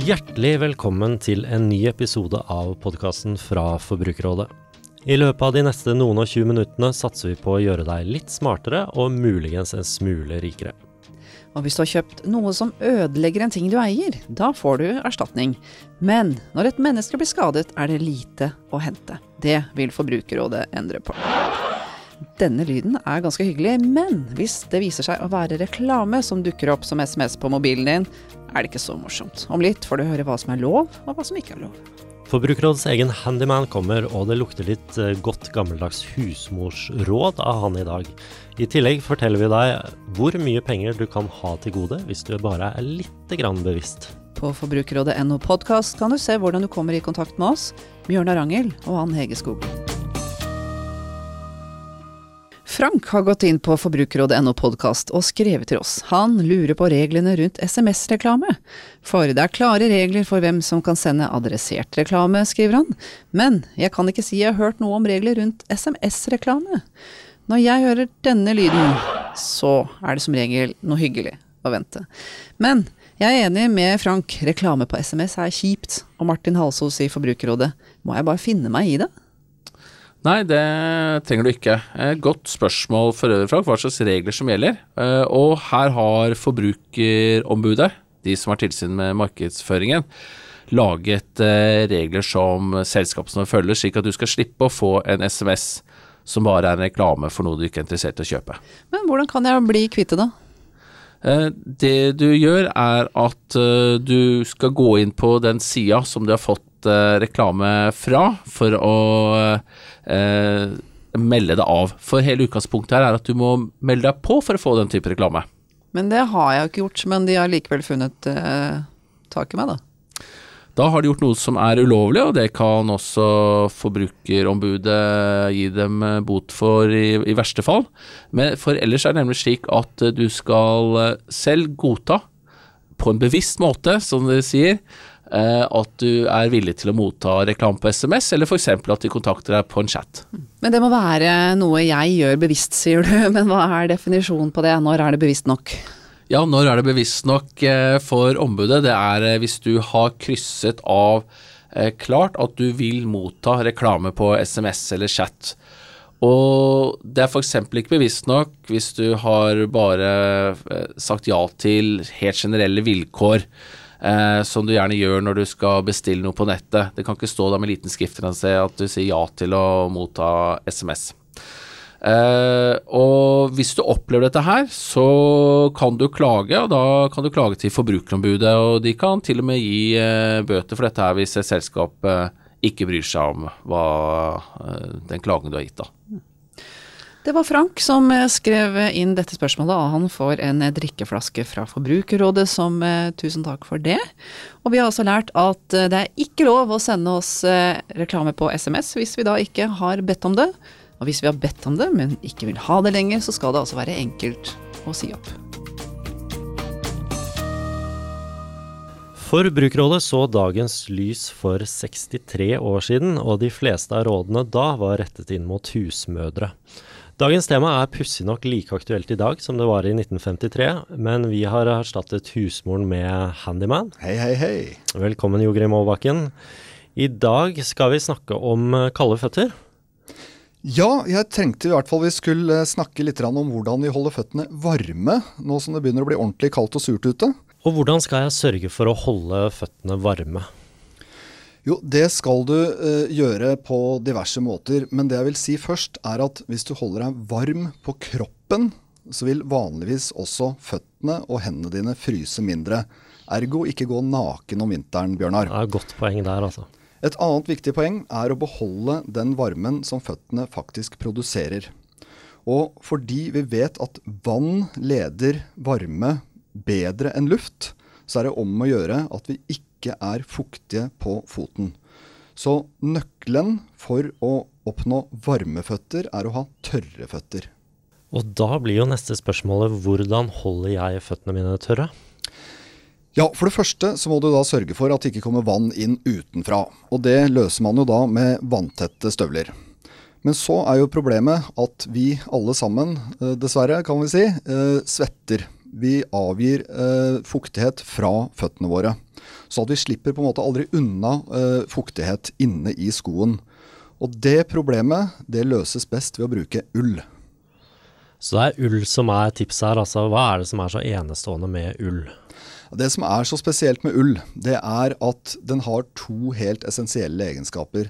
Hjertelig velkommen til en ny episode av podkasten fra Forbrukerrådet. I løpet av de neste noen og 20 minuttene satser vi på å gjøre deg litt smartere og muligens en smule rikere. Og hvis du har kjøpt noe som ødelegger en ting du eier, da får du erstatning. Men når et menneske blir skadet, er det lite å hente. Det vil Forbrukerrådet endre på. Denne lyden er ganske hyggelig, men hvis det viser seg å være reklame som dukker opp som SMS på mobilen din, er det ikke så morsomt. Om litt får du høre hva som er lov, og hva som ikke er lov. Forbrukerrådets egen handyman kommer, og det lukter litt eh, godt gammeldags husmorsråd av han i dag. I tillegg forteller vi deg hvor mye penger du kan ha til gode hvis du bare er litt grann bevisst. På forbrukerrådet.no podkast kan du se hvordan du kommer i kontakt med oss, Bjørnar Angel og Ann Hege Skog. Frank har gått inn på forbrukerrådet.no podkast og skrevet til oss. Han lurer på reglene rundt SMS-reklame. For det er klare regler for hvem som kan sende adressert reklame, skriver han. Men jeg kan ikke si jeg har hørt noe om regler rundt SMS-reklame. Når jeg hører denne lyden, så er det som regel noe hyggelig å vente. Men jeg er enig med Frank, reklame på SMS er kjipt, og Martin Halsos i Forbrukerrådet, må jeg bare finne meg i det? Nei, det trenger du ikke. Godt spørsmål for øvrig, Frank, hva slags regler som gjelder. Eh, og her har Forbrukerombudet, de som har tilsyn med markedsføringen, laget eh, regler som selskapene følger, slik at du skal slippe å få en SMS som bare er en reklame for noe du ikke er interessert i å kjøpe. Men hvordan kan jeg bli kvitt det, da? Eh, det du gjør, er at du skal gå inn på den sida som du har fått reklame fra, for å eh, melde deg av. For hele utgangspunktet her er at du må melde deg på for å få den type reklame. Men det har jeg jo ikke gjort, men de har likevel funnet eh, tak i meg, da. Da har de gjort noe som er ulovlig, og det kan også Forbrukerombudet gi dem eh, bot for i, i verste fall. Men for ellers er det nemlig slik at du skal eh, selv godta, på en bevisst måte, som de sier, Eh, at du er villig til å motta reklame på SMS, eller f.eks. at de kontakter deg på en chat. Men det må være noe jeg gjør bevisst, sier du. Men hva er definisjonen på det? Når er det bevisst nok? Ja, når er det bevisst nok eh, for ombudet? Det er eh, hvis du har krysset av klart at du vil motta reklame på SMS eller chat. Og det er f.eks. ikke bevisst nok hvis du har bare sagt ja til helt generelle vilkår eh, som du gjerne gjør når du skal bestille noe på nettet. Det kan ikke stå da med liten skrift at du sier ja til å motta SMS. Eh, og hvis du opplever dette her, så kan du klage, og da kan du klage til Forbrukerombudet. Og de kan til og med gi eh, bøter for dette her hvis et selskap eh, ikke bryr seg om hva, den klagen du har gitt. da. Det var Frank som eh, skrev inn dette spørsmålet, og han får en eh, drikkeflaske fra Forbrukerrådet som eh, tusen takk for det. Og vi har også lært at det er ikke lov å sende oss reklame på SMS hvis vi da ikke har bedt om det. Og hvis vi har bedt om det, men ikke vil ha det lenger, så skal det altså være enkelt å si opp. Forbrukerrådet så dagens lys for 63 år siden, og de fleste av rådene da var rettet inn mot husmødre. Dagens tema er pussig nok like aktuelt i dag som det var i 1953, men vi har erstattet husmoren med handyman. Hei, hei, hei. Velkommen, Jogrim Aabakken. I dag skal vi snakke om eh, kalde føtter. Ja, jeg trengte i hvert fall vi skulle snakke litt om hvordan vi holder føttene varme nå som det begynner å bli ordentlig kaldt og surt ute. Og hvordan skal jeg sørge for å holde føttene varme? Jo, det skal du uh, gjøre på diverse måter. Men det jeg vil si først, er at hvis du holder deg varm på kroppen, så vil vanligvis også føttene og hendene dine fryse mindre. Ergo ikke gå naken om vinteren, Bjørnar. Det er et godt poeng der, altså. Et annet viktig poeng er å beholde den varmen som føttene faktisk produserer. Og fordi vi vet at vann leder varme bedre enn luft, så er det om å gjøre at vi ikke ikke er fuktige på foten. Så nøkkelen for å oppnå varme føtter er å ha tørre føtter. Og da blir jo neste spørsmålet hvordan holder jeg føttene mine tørre? Ja, For det første så må du da sørge for at det ikke kommer vann inn utenfra. Og det løser man jo da med vanntette støvler. Men så er jo problemet at vi alle sammen, eh, dessverre kan vi si, eh, svetter vi avgir eh, fuktighet fra føttene våre. Så at vi slipper på en måte aldri unna eh, fuktighet inne i skoen. Og det problemet det løses best ved å bruke ull. Så det er ull som er tipset her. Altså, hva er det som er så enestående med ull? Det som er så spesielt med ull, det er at den har to helt essensielle egenskaper.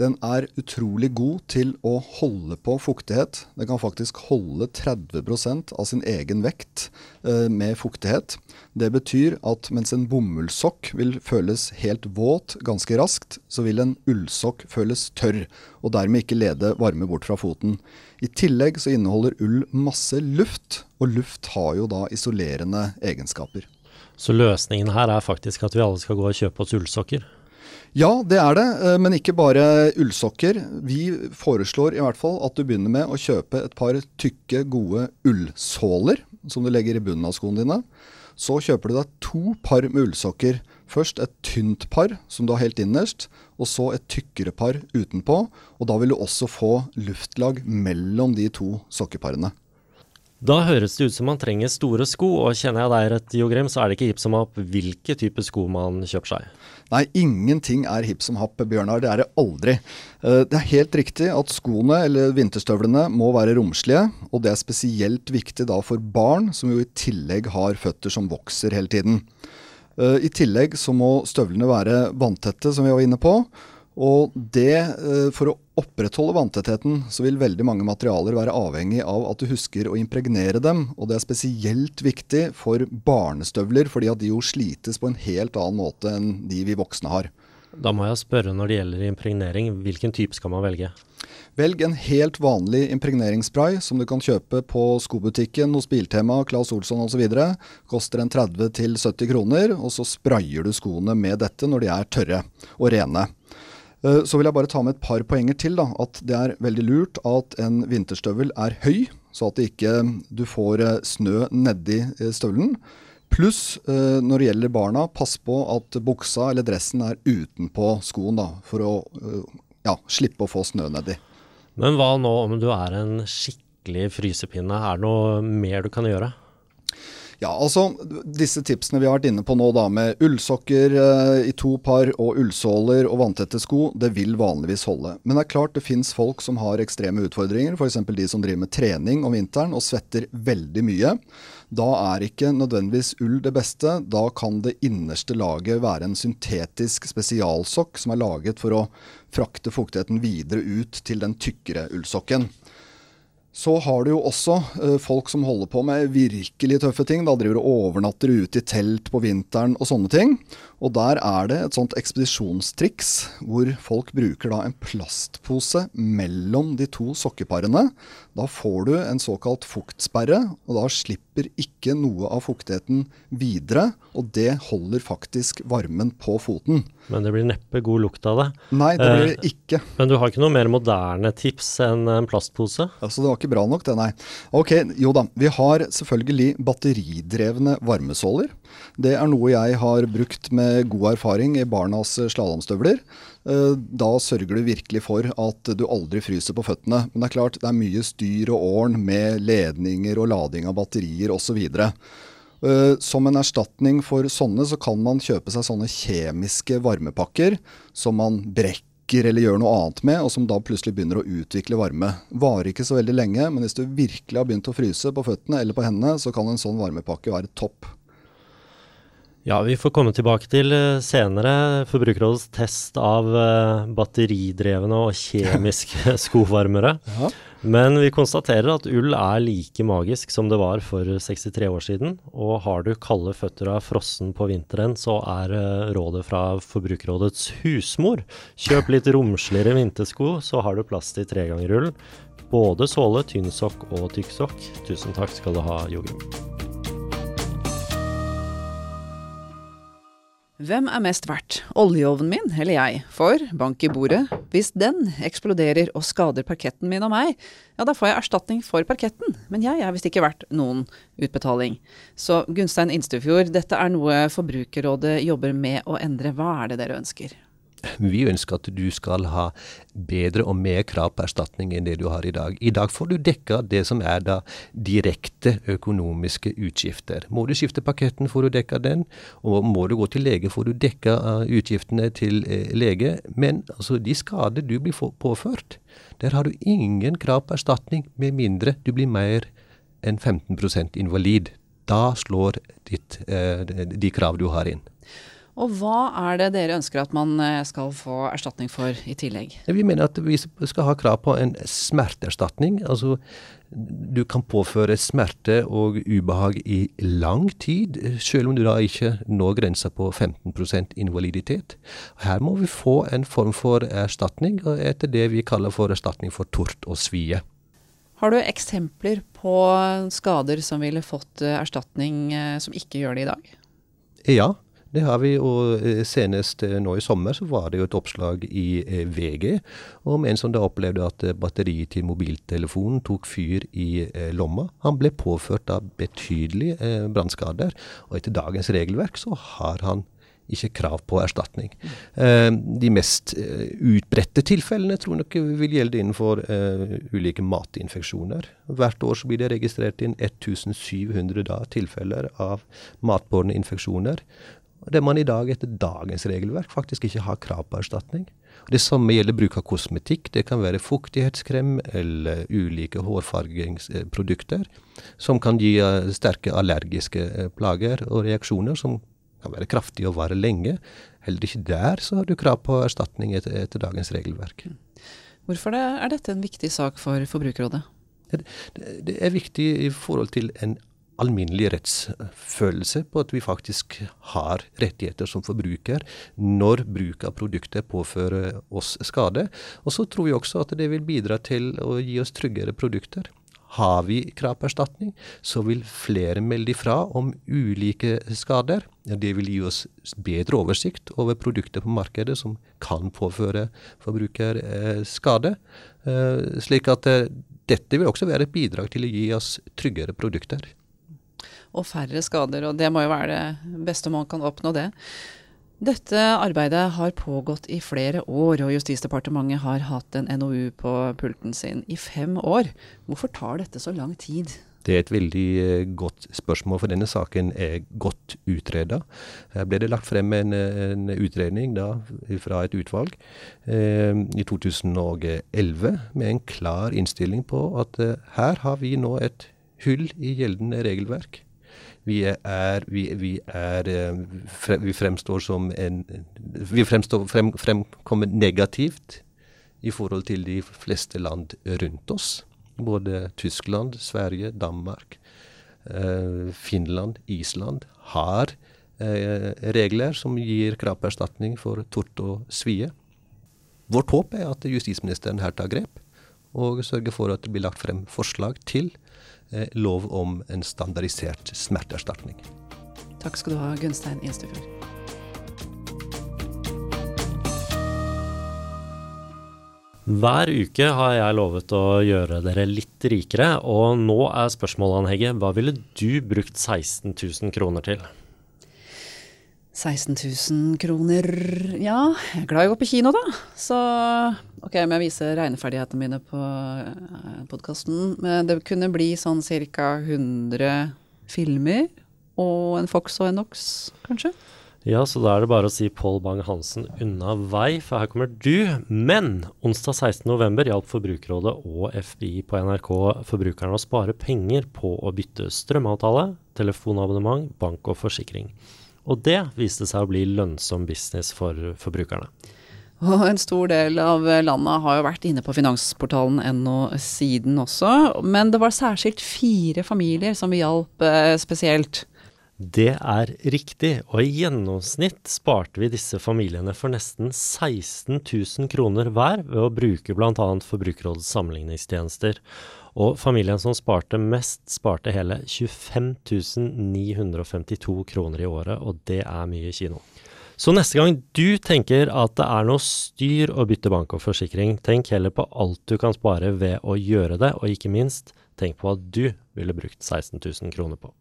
Den er utrolig god til å holde på fuktighet. Den kan faktisk holde 30% av sin egen vekt eh, med fuktighet. Det betyr at mens en bomullssokk vil føles helt våt ganske raskt, så vil en ullsokk føles tørr, og dermed ikke lede varme bort fra foten. I tillegg så inneholder ull masse luft, og luft har jo da isolerende egenskaper. Så løsningen her er faktisk at vi alle skal gå og kjøpe oss ullsokker? Ja, det er det, eh, men ikke bare ullsokker. Vi foreslår i hvert fall at du begynner med å kjøpe et par tykke, gode ullsåler som du legger i bunnen av skoene dine. Så kjøper du deg to par med ullsokker. Først et tynt par som du har helt innerst, og så et tykkere par utenpå. Og da vil du også få luftlag mellom de to sokkeparene. Da høres det ut som man trenger store sko, og kjenner jeg deg rett, Jo Grim, så er det ikke hipp som happ hvilke type sko man kjøper seg? Nei, ingenting er hipp som happ, Bjørnar. Det er det aldri. Eh, det er helt riktig at skoene, eller vinterstøvlene, må være romslige. Og det er spesielt viktig da for barn, som jo i tillegg har føtter som vokser hele tiden. Eh, I tillegg så må støvlene være vanntette, som vi var inne på. Og det, eh, for å opprettholde vanntettheten, så vil veldig mange materialer være avhengig av at du husker å impregnere dem. Og det er spesielt viktig for barnestøvler, fordi at de jo slites på en helt annen måte enn de vi voksne har. Da må jeg spørre når det gjelder impregnering, hvilken type skal man velge? Velg en helt vanlig impregneringsspray som du kan kjøpe på skobutikken hos Biltema, Claes Olsson osv. Koster en 30-70 kroner, og så sprayer du skoene med dette når de er tørre og rene. Eh, så vil jeg bare ta med et par poenger til. Da, at det er veldig lurt at en vinterstøvel er høy, så at ikke du får eh, snø nedi eh, støvelen. Pluss når det gjelder barna, pass på at buksa eller dressen er utenpå skoen, da, for å ja, slippe å få snø nedi. Men hva nå om du er en skikkelig frysepinne? Er det noe mer du kan gjøre? Ja, altså disse tipsene vi har vært inne på nå, da, med ullsokker eh, i to par og ullsåler og vanntette sko, det vil vanligvis holde. Men det er klart det fins folk som har ekstreme utfordringer, f.eks. de som driver med trening om vinteren og svetter veldig mye. Da er ikke nødvendigvis ull det beste. Da kan det innerste laget være en syntetisk spesialsokk som er laget for å frakte fuktigheten videre ut til den tykkere ullsokken. Så har du jo også uh, folk som holder på med virkelig tøffe ting. Da driver og overnatter ute i telt på vinteren og sånne ting. Og der er det et sånt ekspedisjonstriks hvor folk bruker da en plastpose mellom de to sokkeparene. Da får du en såkalt fuktsperre, og da slipper ikke noe av fuktigheten videre. Og det holder faktisk varmen på foten. Men det blir neppe god lukt av det. Nei, det blir det eh, ikke. Men du har ikke noe mer moderne tips enn en plastpose? Altså, det var ikke bra nok det, nei. Ok, jo da. Vi har selvfølgelig batteridrevne varmesåler. Det er noe jeg har brukt med god erfaring i barnas slalåmstøvler. Eh, da sørger du virkelig for at du aldri fryser på føttene. Men det er klart, det er mye styr og årn med ledninger og lading av batterier osv. Eh, som en erstatning for sånne, så kan man kjøpe seg sånne kjemiske varmepakker som man brekker eller gjør noe annet med, og som da plutselig begynner å utvikle varme. Varer ikke så veldig lenge, men hvis du virkelig har begynt å fryse på føttene eller på hendene, så kan en sånn varmepakke være topp. Ja, vi får komme tilbake til eh, senere Forbrukerrådets test av uh, batteridrevne og kjemiske skovarmere. Ja. Men vi konstaterer at ull er like magisk som det var for 63 år siden. Og har du kalde føtter av frossen på vinteren, så er uh, rådet fra Forbrukerrådets husmor kjøp litt romsligere vintersko, så har du plass til tre ganger ull. Både såle, tynnsokk og tykksokk. Tusen takk skal du ha, Jogum. Hvem er mest verdt, oljeovnen min eller jeg? For, bank i bordet, hvis den eksploderer og skader parketten min og meg, ja da får jeg erstatning for parketten, men jeg er visst ikke verdt noen utbetaling. Så Gunstein Instefjord, dette er noe Forbrukerrådet jobber med å endre, hva er det dere ønsker? Vi ønsker at du skal ha bedre og mer krav på erstatning enn det du har i dag. I dag får du dekka det som er da direkte økonomiske utgifter. Må du skifte paketten, får du dekka den. Og må du gå til lege, får du dekka uh, utgiftene til uh, lege. Men altså, de skader du blir påført, der har du ingen krav på erstatning, med mindre du blir mer enn 15% invalid. Da slår ditt, uh, de krav du har inn. Og hva er det dere ønsker at man eh, skal få erstatning for i tillegg? Vi mener at vi skal ha krav på en smerteerstatning. Altså du kan påføre smerte og ubehag i lang tid, selv om du da ikke når grensa på 15% invaliditet. Her må vi få en form for erstatning, etter det vi kaller for erstatning for tort og svie. Har du eksempler på skader som ville fått eh, erstatning eh, som ikke gjør det i dag? Ja, det har vi, og eh, senest eh, nå i sommer så var det jo et oppslag i eh, VG om en som da opplevde at batteriet til mobiltelefonen tok fyr i lomma. Han ble påført av betydelige brannskader, og etter dagens regelverk så har han ikke krav på erstatning. De mest utbredte tilfellene tror jeg nok vil gjelde innenfor ulike matinfeksjoner. Hvert år blir det registrert inn 1700 da, tilfeller av matbårne infeksjoner. Det man i dag etter dagens regelverk faktisk ikke har krav på erstatning. Det samme gjelder bruk av kosmetikk. Det kan være fuktighetskrem eller ulike hårfargingsprodukter som kan gi eh, sterke allergiske eh, plager og reaksjoner som kan være kraftige og vare lenge. Heller ikke der så har du krav på erstatning etter, etter dagens regelverk. Hvorfor er dette en viktig sak for Forbrukerrådet? Det, det er viktig i forhold til en alminnelig rettsfølelse på at vi faktisk har rettigheter som forbruker når bruk av produktet påfører oss skade. Og så tror vi også at det vil bidra til å gi oss tryggere produkter. Har vi krav på erstatning, så vil flere melde ifra om ulike skader. Det vil gi oss bedre oversikt over produkter på markedet som kan påføre forbruker eh, skade. Eh, slik at eh, dette vil også være et bidrag til å gi oss tryggere produkter og færre skader. Og det må jo være det beste man kan oppnå det. Dette arbeidet har pågått i flere år, og Justisdepartementet har hatt en NOU på pulten sin i fem år. Hvorfor tar dette så lang tid? Det er et veldig eh, godt spørsmål, for denne saken er godt utreda. Her ble det lagt frem en, en utredning da, fra et utvalg eh, i 2011 med en klar innstilling på at eh, her har vi nå et hull i gjeldende regelverk. Vi er, vi, vi er eh, Vi fremstår som en Vi fremstår, frem, fremkommer negativt i forhold til de fleste land rundt oss. Både Tyskland, Sverige, Danmark, eh, Finland, Island har eh, regler som gir krav på erstatning for tort og svie. Vårt håp er at justisministeren her tar grep og sørge for at det blir lagt frem forslag til Eh, lov om en standardisert smerteerstatning. Takk skal du ha, Gunstein Instefjord. Hver uke har jeg lovet å gjøre dere litt rikere, og nå er spørsmålet, Ann Hegge, hva ville du brukt 16 000 kroner til? 16 000 kroner Ja, jeg er glad i å gå på kino, da. Så ok, jeg må vise regneferdighetene mine på eh, podkasten. Men det kunne bli sånn ca. 100 filmer og en Fox og en Ox, kanskje? Ja, så da er det bare å si Pål Bang-Hansen unna vei, for her kommer du. Men onsdag 16.11 hjalp Forbrukerrådet og FBI på NRK forbrukerne å spare penger på å bytte strømavtale, telefonabonnement, bank og forsikring. Og det viste seg å bli lønnsom business for forbrukerne. Og en stor del av landet har jo vært inne på finansportalen ennå siden også. Men det var særskilt fire familier som vi hjalp eh, spesielt. Det er riktig, og i gjennomsnitt sparte vi disse familiene for nesten 16 000 kroner hver ved å bruke bl.a. Forbrukerrådets sammenligningstjenester. Og familien som sparte mest, sparte hele 25 952 kroner i året, og det er mye kino. Så neste gang du tenker at det er noe styr å bytte bank og forsikring, tenk heller på alt du kan spare ved å gjøre det, og ikke minst, tenk på hva du ville brukt 16 000 kroner på.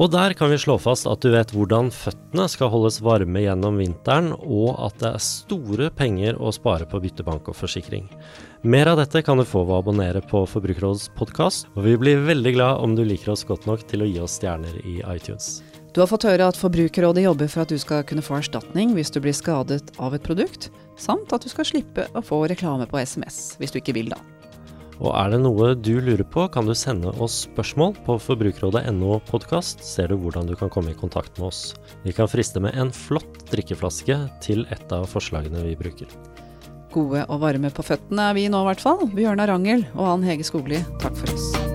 Og der kan vi slå fast at du vet hvordan føttene skal holdes varme gjennom vinteren, og at det er store penger å spare på byttebank og forsikring. Mer av dette kan du få ved å abonnere på Forbrukerrådets podkast, og vi blir veldig glad om du liker oss godt nok til å gi oss stjerner i iTunes. Du har fått høre at Forbrukerrådet jobber for at du skal kunne få erstatning hvis du blir skadet av et produkt, samt at du skal slippe å få reklame på SMS hvis du ikke vil, da. Og er det noe du lurer på, kan du sende oss spørsmål på forbrukerrådet.no podkast, ser du hvordan du kan komme i kontakt med oss. Vi kan friste med en flott drikkeflaske til et av forslagene vi bruker. Gode og varme på føttene er vi nå, i hvert fall. Bjørnar Rangel og Ann Hege Skogli, takk for oss.